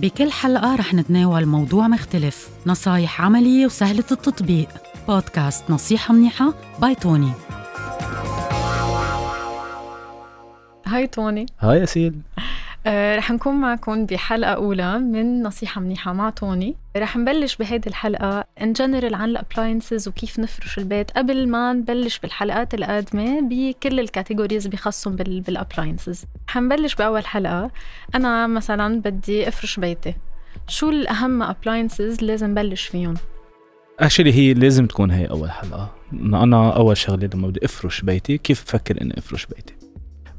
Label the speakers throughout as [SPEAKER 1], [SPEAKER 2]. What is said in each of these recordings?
[SPEAKER 1] بكل حلقة رح نتناول موضوع مختلف نصايح عملية وسهلة التطبيق. بودكاست نصيحة منيحة by توني.
[SPEAKER 2] Hi توني.
[SPEAKER 3] Hi أسيل
[SPEAKER 2] آه، رح نكون معكم بحلقة أولى من نصيحة منيحة مع توني. رح نبلش بهيدي الحلقة in general عن ال appliances وكيف نفرش البيت. قبل ما نبلش بالحلقات القادمة بكل ال categories بخصهم بال appliances رح نبلش بأول حلقة. أنا مثلا بدي أفرش بيتي. شو الأهم appliances لازم بلش فيهم؟
[SPEAKER 3] actually هي لازم تكون هي أول حلقة. أنا أول شغلة لما بدي أفرش بيتي كيف بفكر إني أفرش بيتي؟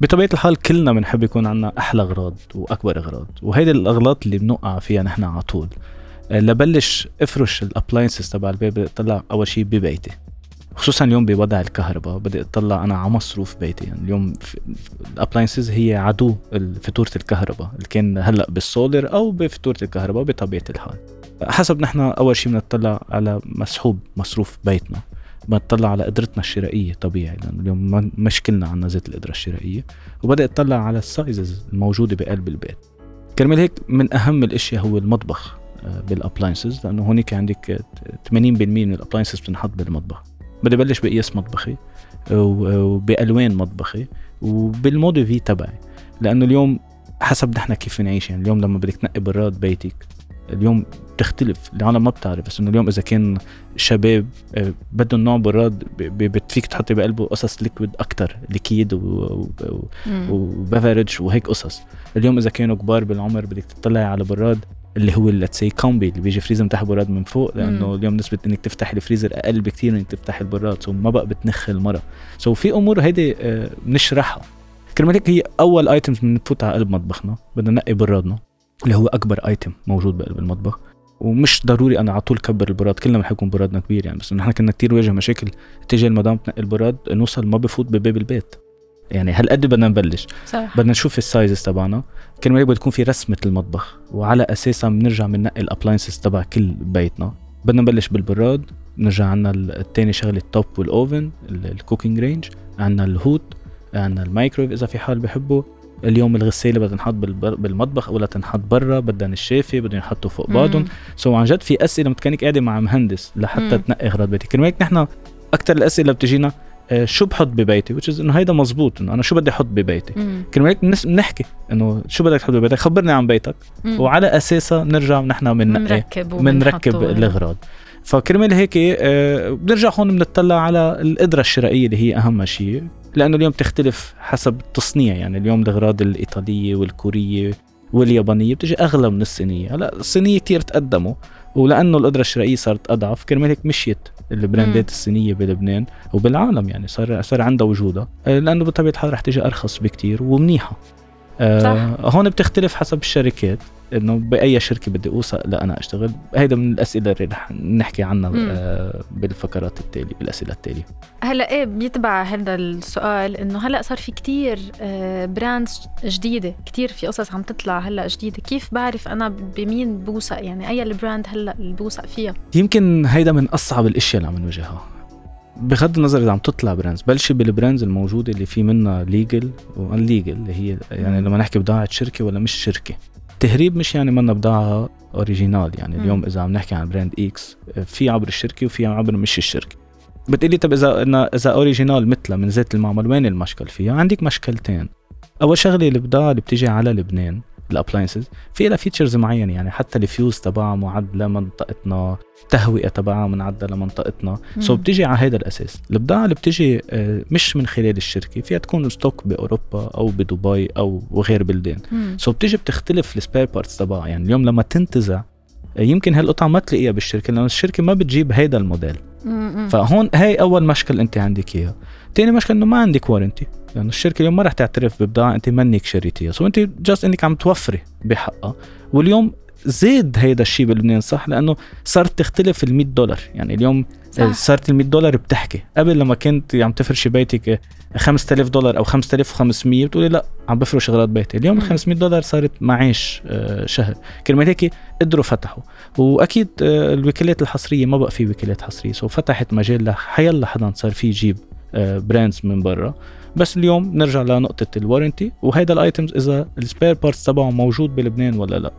[SPEAKER 3] بطبيعة الحال كلنا بنحب يكون عندنا أحلى أغراض وأكبر أغراض وهيدي الأغلاط اللي بنوقع فيها نحن على طول. آه، لبلش أفرش ال appliances تبع البيت بدي أطلع أول شيء ببيتي. خصوصا اليوم بوضع الكهرباء بدي أطلع أنا على مصروف بيتي. يعني اليوم ال appliances هي عدو فاتوره الكهرباء اللي كان هلأ بالسولر أو بفاتوره الكهرباء بطبيعة الحال. حسب نحن أول شيء بنطلع على مسحوب مصروف بيتنا. بنطلع على قدرتنا الشرائية طبيعي لأنه اليوم مشكلنا عنا زيت القدرة الشرائية وبدا اطلع على ال sizes الموجوده بقلب البيت. كرمال هيك من أهم الأشياء هو المطبخ آه، بال appliances لأنه هونيك عندك 80% من ال appliances بتنحط بالمطبخ. بدي بلش بقياس مطبخي وبألوان مطبخي وبالمودي في تبعي. لأنه اليوم حسب نحن كيف نعيش يعني اليوم لما بدك تنقي براد بيتك اليوم بتختلف العالم ما بتعرف. بس إنه اليوم إذا كان شباب آه، بدهم نوع براد بتفيك تحطي بقلبه قصص liquid أكثر liquid و beverage وهيك قصص. اليوم إذا كانوا كبار بالعمر بدك تطلعي على براد اللي هو let's say combi اللي بيجي فريزر تحت براد من فوق لأنه مم. اليوم نسبة إنك تفتح الفريزر أقل بكثير إنك تفتح البراد. so ما بقى بتنخ المره so في أمور هيدي آه، بنشرحها. كرمال هيك هي أول items بنفوت على قلب مطبخنا. بدنا نقي برادنا. اللي هو أكبر item موجود بقلب المطبخ. ومش ضروري أنا على طول كبر البراد كلنا بنحب يكون برادنا كبير يعني بس نحن كنا كثير نواجه مشاكل تيجي المدام تنقي البراد نوصل ما بفوت بباب البيت. يعني هالقد بدنا نبلش. صح. بدنا نشوف ال sizes تبعنا. كل ما تكون في رسمة المطبخ وعلى أساسها بنرجع بننقي ال appliances تبع كل بيتنا. بدنا نبلش بالبراد نرجع عنا الثاني شغلة التوب والاوفن الكوكينج رينج عنا الهوت عنا المايكرويف إذا في حال بحبه. اليوم الغسالة بدها تنحط بالمطبخ ولا تنحط برا بدها النشافة بدهم يحطوا فوق بعضهم. so عن جد في أسئلة كانك قاعدة مع مهندس لحتى مم. تنقي أغراض بيتك. كرمال هيك نحن أكثر الأسئلة بتجينا آه، شو بحط ببيتي؟ Which is إنه هيدا مزبوط إنه أنا شو بدي أحط ببيتي؟ كرمال هيك بنحكي إنه شو بدك تحط ببيتك؟ خبرني عن بيتك. مم. وعلى أساسها بنرجع نحن بننقي بنركب الأغراض. فكرمال هيك آه، بنرجع هون بنطلع على القدرة الشرائية اللي هي أهم شيء لأنه اليوم تختلف حسب التصنيع يعني اليوم الأغراض الإيطالية والكورية واليابانية بتجي أغلى من الصينية. هلا الصينية كثير تقدموا ولأنه القدرة الشرائية صارت أضعف كرمال هيك مشيت البراندات الصينية بلبنان وبالعالم يعني صار صار عندها وجودها. آه، لأنه بطبيعة الحال رح تيجي أرخص بكتير ومنيحة. آه هون بتختلف حسب الشركات. إنه بأي شركة بدي اوثق لا أنا أشتغل. هيدا من الأسئلة اللي رح نحكي عنها آه بالفقرات التالية بالأسئلة التالية.
[SPEAKER 2] هلا إيه بيتبع هذا السؤال إنه هلا صار في كتير آه brands جديدة كتير في قصص عم تطلع هلا جديدة. كيف بعرف أنا بمين بوثق؟ يعني أي ال brand هلا اللي بوثق فيها؟
[SPEAKER 3] يمكن هيدا من أصعب الأشياء اللي عم نواجهها. بغض النظر إذا عم تطلع brands بلشي بال brands الموجودة اللي في منها legal و illegal اللي هي يعني لما نحكي بضاعة شركة ولا مش شركة. التهريب مش يعني منا بضاعة original يعني اليوم إذا عم نحكي عن brand X في عبر الشركة وفي عبر مش الشركة. بتقلي طب إذا إذا original مثلها من زيت المعمل وين المشكل فيها؟ عندك مشكلتين. أول شغلة البضاعه اللي بتيجي على لبنان. ال appliances في لها features معينه يعني حتى الفيوز تبعها معد لمنطقتنا التهوئه تبعها معدة لمنطقتنا. so بتيجي على هذا الأساس. البضاعه اللي بتيجي آه، مش من خلال الشركة فيها تكون stock بأوروبا أو بدبي أو وغير بلدان. so بتيجي بتختلف ال spare parts تبعها. يعني اليوم لما تنتزع آه، يمكن هالقطعة ما تلاقيها بالشركة لأنه الشركة ما بتجيب هيدا الموديل. فهون هي أول مشكل أنت عندك اياها تاني مشكلة إنه ما عندك warranty لأنه الشركة اليوم ما رح تعترف ببضاعه أنت منك شريتيها. so أنت just إنك عم توفري بحقها. واليوم زاد هيدا الشيء بلبنان صح؟ لأنه صارت تختلف ال 100 دولار. يعني اليوم صح. صارت ال 100 دولار بتحكي. قبل لما كنت عم تفرشي بيتك 5000 دولار أو 5500 بتقولي لا عم بفرش أغراض بيتي. اليوم ال 500 دولار صارت معيش آه، شهر. كرمال هيك قدروا فتحوا. وأكيد آه، الوكالات الحصرية ما بقى في وكالات حصرية. so فتحت مجال لحيلا حدا صار فيه يجيب brands من برا. بس اليوم نرجع لنقطة ال warranty وهيدا ال items إذا ال spare parts تبعه موجود بلبنان ولا لا.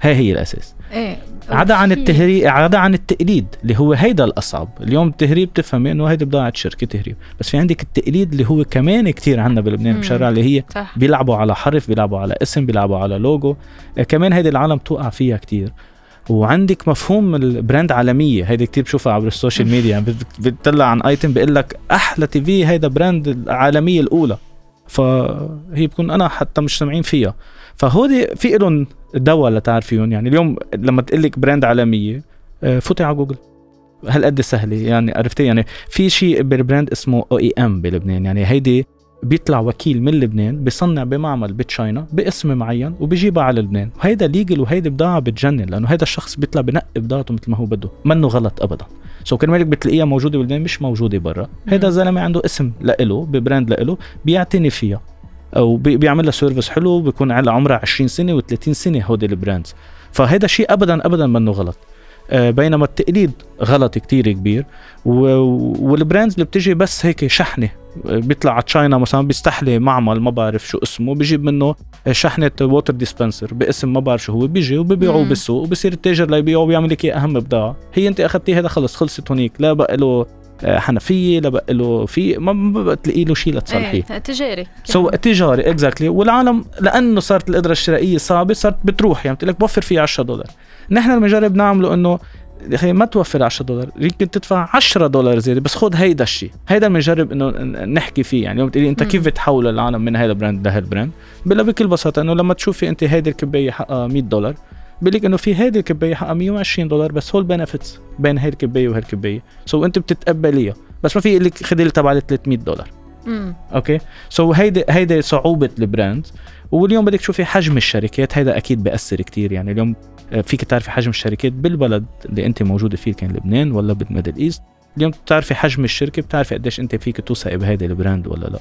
[SPEAKER 3] هاي هي الأساس.
[SPEAKER 2] إيه
[SPEAKER 3] عدا عن التهريب عدا عن التقليد اللي هو هيدا الأصعب. اليوم التهريب تفهمي إنه هيدي بضاعة شركة تهريب. بس في عندك التقليد اللي هو كمان كتير عندنا بلبنان
[SPEAKER 2] مم.
[SPEAKER 3] بشرع اللي هي
[SPEAKER 2] صح.
[SPEAKER 3] بيلعبوا على حرف بيلعبوا على اسم بيلعبوا على لوجو آه، كمان هيدي العالم توقع فيها كتير. وعندك مفهوم ال brand عالمية. هيدي كتير بشوفها عبر ال social media. يعني بت- بتطلع عن item بيقول لك أحلى TV هيدا brand العالمية الأولى. فهي بكون أنا حتى مش سامعين فيها. فهودي في لهم دواء لتعرفيهم. يعني اليوم لما تقول لك brand عالمية آه، فوتي على جوجل. هالقد سهلة. يعني عرفتي؟ يعني في شيء بال brand اسمه OEM بلبنان يعني هيدي بيطلع وكيل من لبنان بيصنع بمعمل ب China باسم معين وبيجيبها على لبنان. وهيدا legal وهيدي بضاعة بتجنن لأنه هيدا الشخص بيطلع بنقي بضاعته مثل ما هو بده. منه غلط ابدا. so كرمال هيك بتلاقيها موجودة بلبنان مش موجودة برا. هيدا
[SPEAKER 2] مم.
[SPEAKER 3] زلمة عنده اسم لإله ب brand لإله بيعتني فيها. أو بي- بيعمل لها service حلو بيكون على عمرها 20 سنة و30 سنة هودي ال brands. فهيدا شيء ابدا ابدا منه غلط. آه، بينما التقليد غلط كتير كبير. وال brands اللي بتجي بس هيك شحنة. بيطلع على China مثلا بيستحلي معمل ما بعرف شو اسمه بيجيب منه شحنة water dispenser باسم ما بعرف شو هو بيجي وبيبيعوه
[SPEAKER 2] مم.
[SPEAKER 3] بالسوق وبصير التاجر ليبيعه وبيعمل لك إياه أهم بضاعه هي أنت اخذتيه هذا خلص خلصت هونيك لا بقى له آه، حنفية لا بقى له في ما بقى تلاقي له شيء لتصلحيه
[SPEAKER 2] إيه تجاري.
[SPEAKER 3] so تجاري exactly والعالم لأنه صارت القدره الشرائية صعبة صارت بتروح يعني بتقول لك بوفر فيه 10 دولار. نحن المجرب نعمله إنه يا أخي ما توفر 10 دولار يمكن تدفع 10 دولار زيادة بس خذ هيدا الشيء هيدا بنجرب إنه نحكي فيه يعني اليوم بتقولي
[SPEAKER 2] أنت.
[SPEAKER 3] كيف بتحول العالم من هذا ال brand لهال brand بلا بكل بساطة إنه لما تشوفي أنت هيدي الكباية حقها 100 دولار بقول لك إنه في هيدي الكباية حقها 120 دولار بس هو ال benefits بين هيدي الكباية وهالكبايه so أنت بتتقبليها بس ما في يقول لك خدي لي تبع 300 دولار.
[SPEAKER 2] امم
[SPEAKER 3] okay؟ so هيدي هيدي صعوبة ال brand. واليوم بدك تشوفي حجم الشركات هيدا أكيد بيأثر كتير يعني اليوم فيك تعرفي حجم الشركات بالبلد اللي أنت موجودة فيه كان لبنان ولا بال Middle East. اليوم بتعرفي حجم الشركة بتعرفي قديش أنت فيك توثقي بهيدي ال brand ولا لا.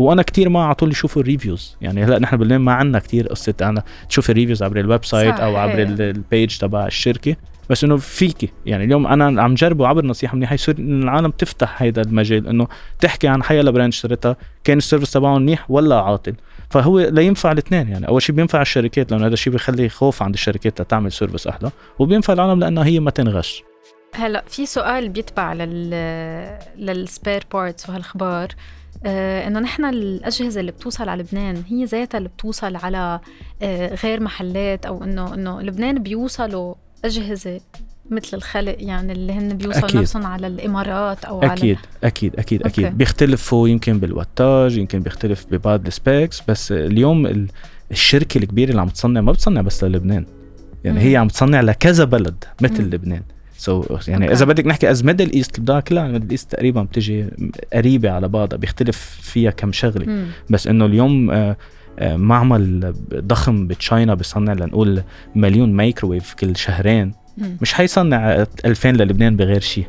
[SPEAKER 3] وأنا كتير ما على طول يشوفوا ال reviews يعني هلأ نحن بلبنان ما عندنا كتير قصة أنا تشوفي ال reviews عبر ال
[SPEAKER 2] website
[SPEAKER 3] أو عبر ال page تبع الشركة. بس إنه فيكي. يعني اليوم أنا عم جربه عبر نصيحه منيحة. يصير إن العالم تفتح هيدا المجال. إنه تحكي عن حيلا brand اشتريتها. كان ال service تبعه منيح ولا عاطل. فهو لا ينفع الاثنين. يعني أول شيء بينفع الشركات. لأنه هذا الشيء بيخلي خوف عند الشركات تعمل service أحلى. وبينفع العالم لأنه هي ما تنغش.
[SPEAKER 2] هلأ في سؤال بيتبع لل لل spare parts وهالاخبار إنه نحن الأجهزة اللي بتوصل على لبنان هي ذاتها اللي بتوصل على آه غير محلات أو إنه إنه لبنان بيوصلوا أجهزة مثل الخلق يعني اللي هن بيوصلوا
[SPEAKER 3] أكيد.
[SPEAKER 2] نفسهم على الإمارات أو
[SPEAKER 3] أكيد أكيد أكيد
[SPEAKER 2] أوكي.
[SPEAKER 3] أكيد بيختلفوا يمكن بال wattage يمكن بيختلف ببعض ال specs بس اليوم ال- الشركة الكبيرة اللي عم تصنع ما بتصنع بس للبنان يعني
[SPEAKER 2] مم.
[SPEAKER 3] هي عم تصنع لكذا بلد مثل
[SPEAKER 2] مم.
[SPEAKER 3] لبنان so, يعني
[SPEAKER 2] أوكي.
[SPEAKER 3] إذا بدك نحكي as Middle East البضاعه كلها Middle East تقريبا بتجي قريبة على بعضها بيختلف فيها كم شغلة.
[SPEAKER 2] مم.
[SPEAKER 3] بس إنه اليوم آه، آه، معمل ضخم ب China بيصنع لنقول مليون مايكروويف كل شهرين. مش حيصنع 2000 للبنان بغير شيء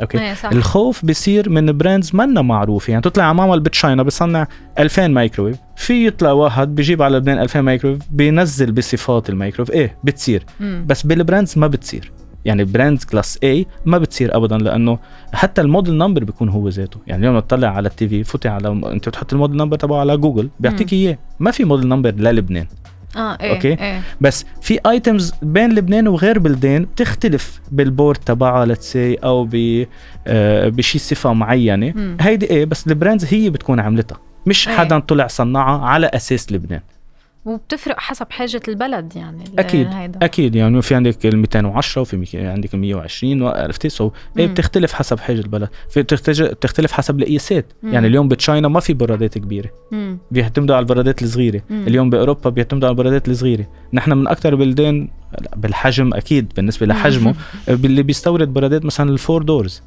[SPEAKER 3] أوكي؟
[SPEAKER 2] إيه صح.
[SPEAKER 3] الخوف بصير من brands منا معروفة. يعني تطلع على معمل ب China بيصنع 2000 مايكروويف. في يطلع واحد بيجيب على لبنان 2000 مايكروويف بينزل بصفات المايكروويف. إيه بتصير.
[SPEAKER 2] مم.
[SPEAKER 3] بس بال brands ما بتصير. يعني brands class A ما بتصير ابدا لأنه حتى ال model number بيكون هو ذاته. يعني اليوم تطلع على ال TV فوتي على أنت بتحط ال model number تبعه على جوجل بيعطيك إياه. ما في model number للبنان.
[SPEAKER 2] آه إيه
[SPEAKER 3] أوكي.
[SPEAKER 2] إيه.
[SPEAKER 3] بس في items بين لبنان وغير بلدان بتختلف بال board تبعها let's say أو ب آه، بشي صفة معينة.
[SPEAKER 2] مم.
[SPEAKER 3] هيدي إيه بس ال brands هي بتكون عملتها. مش
[SPEAKER 2] إيه.
[SPEAKER 3] حدا طلع صنعها على أساس لبنان.
[SPEAKER 2] وبتفرق حسب حاجة البلد يعني
[SPEAKER 3] أكيد
[SPEAKER 2] هيدا.
[SPEAKER 3] أكيد يعني في عندك ال 210 وفي عندك ال 120 عرفتي so إيه
[SPEAKER 2] مم.
[SPEAKER 3] بتختلف حسب حاجة البلد في بتختلف حسب القياسات. يعني اليوم ب China ما في برادات كبيرة
[SPEAKER 2] مم.
[SPEAKER 3] بيعتمدوا على البرادات الصغيرة
[SPEAKER 2] مم.
[SPEAKER 3] اليوم بأوروبا بيعتمدوا على البرادات الصغيرة نحن من أكثر بلدان لا، بالحجم أكيد بالنسبة لحجمه اللي بيستورد برادات مثلا ال four doors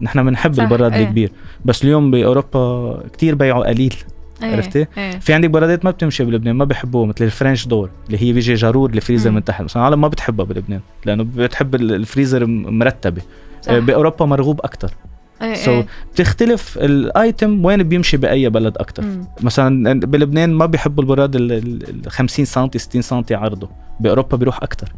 [SPEAKER 3] نحن بنحب البراد
[SPEAKER 2] إيه.
[SPEAKER 3] الكبير بس اليوم بأوروبا كتير بيعوا قليل
[SPEAKER 2] إيه،
[SPEAKER 3] عرفتي؟
[SPEAKER 2] إيه
[SPEAKER 3] في عندك برادات ما بتمشي بلبنان ما بحبوها مثل ال French door اللي هي بيجي جارور الفريزر. من تحت مثلا العالم ما بتحبها بلبنان لأنه بتحب ال- الفريزر مرتبة
[SPEAKER 2] صح.
[SPEAKER 3] آه، بأوروبا مرغوب أكثر
[SPEAKER 2] إيه
[SPEAKER 3] so
[SPEAKER 2] إيه.
[SPEAKER 3] بتختلف ال item وين بيمشي بأي بلد
[SPEAKER 2] أكثر.
[SPEAKER 3] مثلا بلبنان ما بيحبوا البراد ال- ال ال 50 سم 60 سم عرضه بأوروبا بيروح
[SPEAKER 2] أكثر.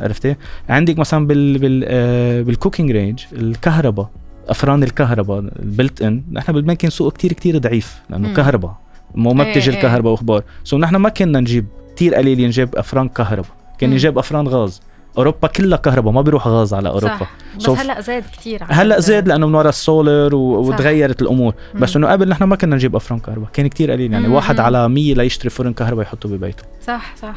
[SPEAKER 3] عرفتي عندك مثلا بال بال آه بال cooking range الكهرباء أفران الكهرباء ال built-in. نحن بلبنان كان سوق كتير كتير ضعيف
[SPEAKER 2] لأنه.
[SPEAKER 3] كهرباء. مو ما
[SPEAKER 2] إيه،
[SPEAKER 3] بتجي
[SPEAKER 2] إيه.
[SPEAKER 3] الكهرباء وأخبار. so نحن ما كنا نجيب. كتير قليل نجيب أفران كهرباء. كان. يجيب أفران غاز. أوروبا كلها كهرباء ما بيروح غاز على أوروبا.
[SPEAKER 2] صح. بس
[SPEAKER 3] So-
[SPEAKER 2] هلأ زاد كثير
[SPEAKER 3] هلأ زاد لأنه من وراء السولر و-. وتغيرت الأمور. بس
[SPEAKER 2] مم.
[SPEAKER 3] إنه قبل نحن ما كنا نجيب أفران كهرباء. كان كتير قليل. يعني
[SPEAKER 2] مم.
[SPEAKER 3] واحد على 100 ليشتري فرن كهرباء يحطه ببيته.
[SPEAKER 2] صح صح.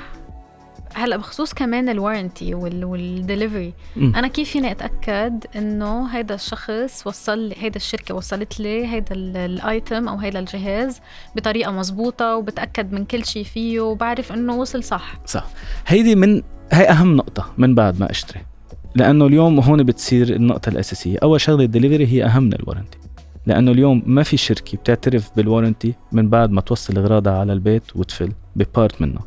[SPEAKER 2] هلا بخصوص كمان ال warranty
[SPEAKER 3] وال
[SPEAKER 2] delivery. أنا كيف فيني أتأكد إنه هيدا الشخص وصل لي هيدا الشركة وصلت لي هيدا ال- ال item أو هيدا الجهاز بطريقة مزبوطه وبتأكد من كل شيء فيه وبعرف إنه وصل صح.
[SPEAKER 3] صح. هيدي من هي أهم نقطة من بعد ما أشتري. لأنه اليوم هون بتصير النقطة الأساسية. أول شغلة الدليفري هي أهم من ال warranty لأنه اليوم ما في شركة بتعترف بال warranty من بعد ما توصل اغراضها على البيت وتفل ببارت منه.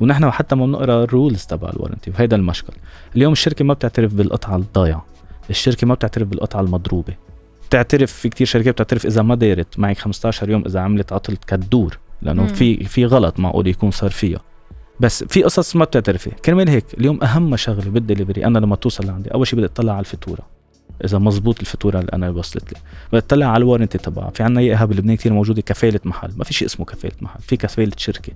[SPEAKER 3] ونحن حتى ما بنقرأ ال rules تبع ال warranty وهيدا المشكل. اليوم الشركة ما بتعترف بالقطعة الضايعة. الشركة ما بتعترف بالقطعة المضروبة. بتعترف في كتير شركات بتعترف إذا ما دارت معك 15 يوم إذا عملت عطل كدور لأنه
[SPEAKER 2] مم.
[SPEAKER 3] في في غلط معقول يكون صار فيها. بس في قصص ما بتعترف فيها كرمال هيك اليوم أهم شغلة بالدليفري أنا لما توصل لعندي أول شيء بدي أطلع على الفاتورة. إذا مزبوط الفاتورة اللي أنا وصلت لي بدي اطلع على ال warranty تبعها. في عنا إياها بلبنان كثير موجودة كفالة محل. ما في شيء اسمه كفالة محل في كفالة
[SPEAKER 2] شركة.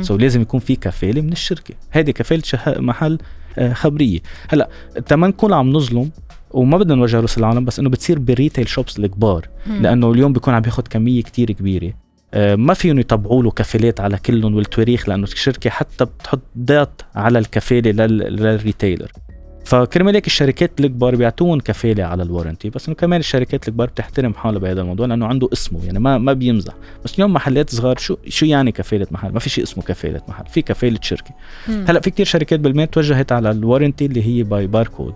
[SPEAKER 3] so لازم يكون في كفالة من الشركة. هذه كفالة شه- محل آه، خبرية. هلأ تما نكون عم نظلم وما بدنا نوجه رؤوس العالم بس إنه بتصير بال retail shops
[SPEAKER 2] الكبار.
[SPEAKER 3] لأنه اليوم بيكون عم بياخد كمية كتير كبيرة. آه، ما فيهم يطبعوا له كفالات على كلهم والتواريخ لأنه الشركة حتى بتحط ضغط على الكفالة لل- لل retailer فكرمال هيك الشركات الكبار بيعطوهم كفاله على ال warranty بس إنه كمان الشركات الكبار بتحترم حالها بهذا الموضوع لأنه عنده اسمه يعني ما ما بيمزح بس اليوم محلات صغار شو شو يعني كفاله محل ما في شيء اسمه كفاله محل في كفاله شركة
[SPEAKER 2] مم.
[SPEAKER 3] هلأ في كتير شركات بالبلاد توجهت على ال warranty اللي هي by barcode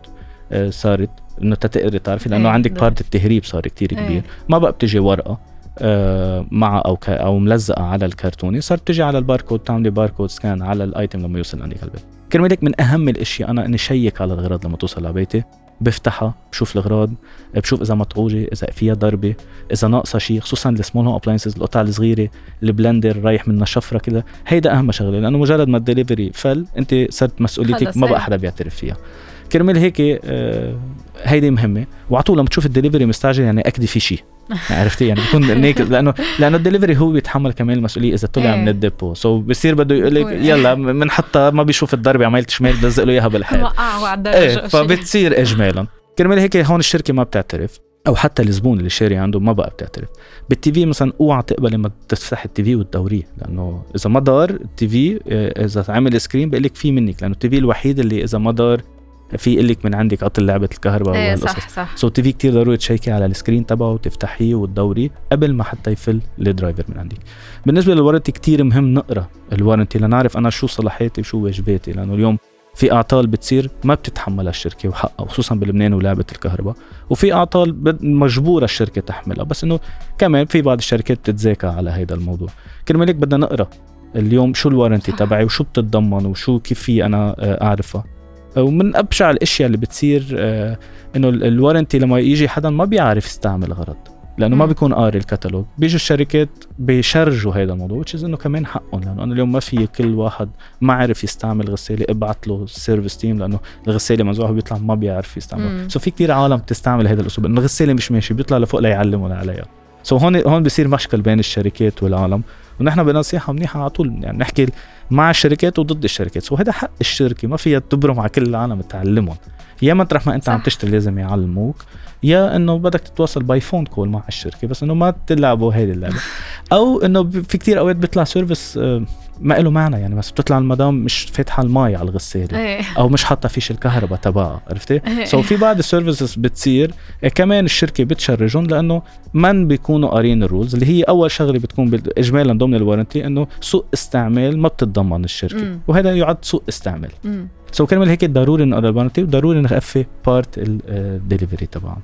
[SPEAKER 3] آه، صارت إنه تتقدري تعرفي لأنه
[SPEAKER 2] إيه،
[SPEAKER 3] عندك. بارت التهريب صار كتير
[SPEAKER 2] إيه.
[SPEAKER 3] كبير ما بقى بتجي ورقة آه، مع أو ك أو ملزقة على الكرتونه صارت تجي على الباركود تعملي barcode scan على ال item لما يوصل عندك البيت كرمال هيك من أهم الأشياء. أنا اني check على الاغراض لما توصل على بيتي بفتحها بشوف الاغراض بشوف إذا مطعوجة إذا فيها ضربة إذا ناقصة شيء خصوصا ال small home appliances القطع الصغيرة ال blender رايح منها شفره كده. هيدا أهم شغلة لأنه مجرد ما الدليفري فل أنت صرت مسؤوليتك ما بقى. حدا بيعترف فيها. كرمال هيك آه، هيدي مهمة. وعلى طول لما تشوف الدليفري مستعجل يعني أكيد في شيء عرفتي؟ يعني بيكون naked لأنه لأنه الدليفري هو بيتحمل كمان المسؤولية إذا طلع
[SPEAKER 2] إيه.
[SPEAKER 3] من ال dépôt. so بصير بده يقول لك يلا بنحطها ما بيشوف الضربة عملت شمال بلزق له إياها بالحيط.
[SPEAKER 2] على الدرجه إيه شي.
[SPEAKER 3] فبتصير اجمالا. كرمال هيك هون الشركة ما بتعترف أو حتى الزبون اللي شاري عنده ما بقى بتعترف. بال TV مثلا أوعى تقبل لما تفتح ال TV وتدوريه لأنه إذا ما دار ال TV آه، إذا عمل screen بقول لك في منك لأنه ال TV الوحيد اللي إذا ما دار في لك من عندك عطل لعبه الكهرباء إيه
[SPEAKER 2] صح صح.
[SPEAKER 3] so ال TV كثير ضروري تشيكي على ال screen تبعه وتفتحيه وتدوريه قبل ما حتى يفل ال driver من عندك. بالنسبة لل warranty كثير مهم نقرأ ال warranty لنعرف أنا شو صلاحيتي وشو واجباتي لأنه اليوم في أعطال بتصير ما بتتحملها الشركة وحقها وخصوصا بلبنان ولعبة الكهرباء. وفي أعطال مجبورة الشركة تحملها بس إنه كمان في بعض الشركات بتتذاكى على هذا الموضوع. كرمال هيك بدنا نقرأ اليوم شو ال warranty
[SPEAKER 2] صح.
[SPEAKER 3] تبعي وشو بتتضمن وشو كيف في أنا آه، أعرفها. ومن أبشع الأشياء اللي بتصير آه، إنه ال- ال warranty لما يجي حدا ما بيعرف يستعمل غرض لأنه ما. بيكون قاري الكتالوج بيجوا الشركات بيشرجوا هذا الموضوع which is إنه كمان حقهم لأنه أنا اليوم ما في كل واحد ما عرف يستعمل غساله أبعت له ال service team لأنه الغسالة منزوعه بيطلع ما بيعرف يستعمل. so في كتير عالم بتستعمل هذا الأسلوب إنه الغسالة مش ماشي بيطلع لفوق ليعلمهم عليها so هون هون بصير مشكل بين الشركات والعالم ونحن بنصيحة منيحة على طول يعني نحكي مع الشركات وضد الشركات. so هذا حق الشركة ما فيها تبرم على كل العالم تعلمهم. يا مطرح ما أنت
[SPEAKER 2] صح.
[SPEAKER 3] عم تشتري لازم يعلموك يا إنه بدك تتواصل by phone call مع الشركة بس إنه ما تلعبوا هيدي اللعبة. أو إنه في كتير أوقات بيطلع service ما له معنى يعني بس بتطلع المدام مش فاتحة المي على الغسالة
[SPEAKER 2] إيه
[SPEAKER 3] أو مش حاطة فيش الكهرباء تبعها عرفتي
[SPEAKER 2] إيه.
[SPEAKER 3] سو في بعض ال services بتصير آه، كمان الشركة بتشرجهم لأنه من بيكونوا قارين ال rules اللي هي أول شغلة بتكون اجمالا ضمن ال warranty إنه سوء استعمال ما بتتضمن
[SPEAKER 2] الشركة.
[SPEAKER 3] وهذا يعد سوء استعمال. so كرمال هيك ضروري نقرأ ال warranty وضروري نخفي part ال delivery تبعهم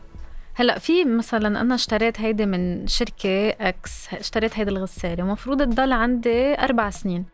[SPEAKER 2] هلا في مثلا أنا اشتريت هيدي من شركة X اشتريت هيدي الغسالة ومفروض تضل عندي أربع سنين.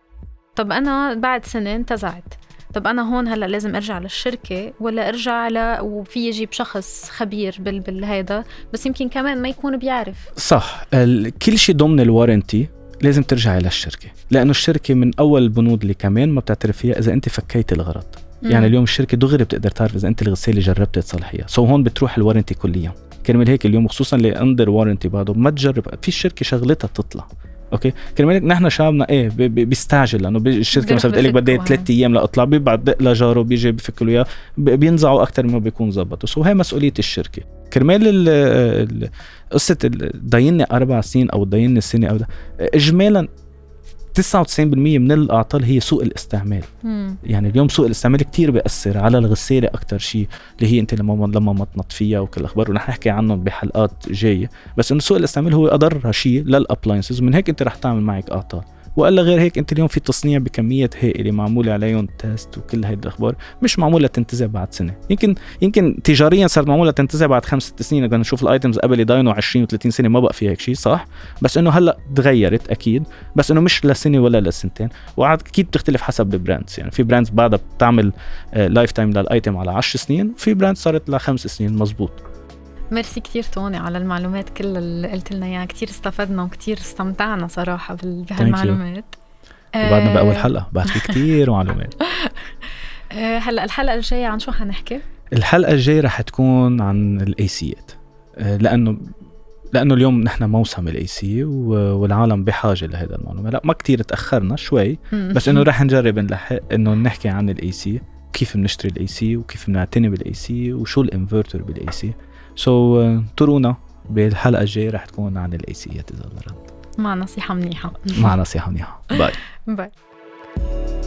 [SPEAKER 2] طب أنا بعد سنة انتزعت. طب أنا هون هلا لازم أرجع للشركة ولا أرجع على وفي يجيب شخص خبير بال بالهيدا؟ بس يمكن كمان ما يكون بيعرف.
[SPEAKER 3] صح. ال- كل شيء ضمن ال warranty لازم ترجعي للشركة. لأنه الشركة من أول البنود اللي كمان ما بتعترف فيها إذا أنت فكيت الغرض. يعني اليوم الشركة دغري بتقدر تعرف إذا أنت الغسالة جربت تصلحيها. so هون بتروح ال warranty كليا كرمال هيك اليوم خصوصا اللي under warranty بعده ما تجرب. في الشركة شغلتها تطلع. okay؟ كرمال نحن شعبنا إيه بي- بي- بيستعجل لأنه
[SPEAKER 2] الشركة
[SPEAKER 3] مثلا بتقول لك بدي ثلاث أيام لأطلع بيبعت لجاره بيجي بفك له إياه. بينزعوا أكثر ما بيكون زبطوا so هي مسؤولية الشركة. كرمال ال- ال- قصة ضايلني أربع سنين أو ضايلني سنة أو ده. اجمالا 99% من الأعطال هي سوء الاستعمال.
[SPEAKER 2] مم.
[SPEAKER 3] يعني اليوم سوء الاستعمال كتير بيأثر على الغسالة أكتر شيء اللي هي أنت لما لما ما تنظفيها وكل الأخبار ونحن نحكي عنهم بحلقات جاية. بس إنه سوء الاستعمال هو أضر شيء لل appliances ومن هيك أنت رح تعمل معك أعطال. والا غير هيك انت اليوم في تصنيع بكمية هائلة معمولة عليهم test وكل هيدي الأخبار مش معمولة تنتزع بعد سنة. يمكن يمكن تجاريا صارت معمولة تنتزع بعد خمس ست سنين بدنا نشوف ال items قبل يضاينوا 20 و30 سنة ما بقى في هيك شيء صح؟ بس إنه هلأ تغيرت أكيد بس إنه مش لسنة ولا لسنتين. وعاد أكيد بتختلف حسب ال brands يعني في brands بعدها بتعمل lifetime لل item على 10 سنين وفي brand صارت لخمس سنين مزبوط.
[SPEAKER 2] ميرسي كتير توني على المعلومات كل اللي قلت لنا إياها. كتير استفدنا وكتير استمتعنا صراحة بهالمعلومات.
[SPEAKER 3] وبعدنا باول
[SPEAKER 2] آه،
[SPEAKER 3] حلقة. بعد في كتير معلومات.
[SPEAKER 2] آه، هلأ الحلقة الجاية عن شو حنحكي؟
[SPEAKER 3] الحلقة الجاية رح تكون عن ال AC يات لأنه لأنه اليوم نحن موسم ال AC والعالم بحاجة لهذا المعلومة. لا ما كتير تأخرنا شوي. بس إنه رح نجرب نلحق إنه نحكي عن ال AC كيف بنشتري ال AC وكيف بنعتني بال AC وشو ال inverter بال AC. so انطرونا بالحلقة الجاية رح تكون عن ال AC يات اذا رد
[SPEAKER 2] مع نصيحة منيحة.
[SPEAKER 3] مع نصيحة منيحة. bye
[SPEAKER 2] bye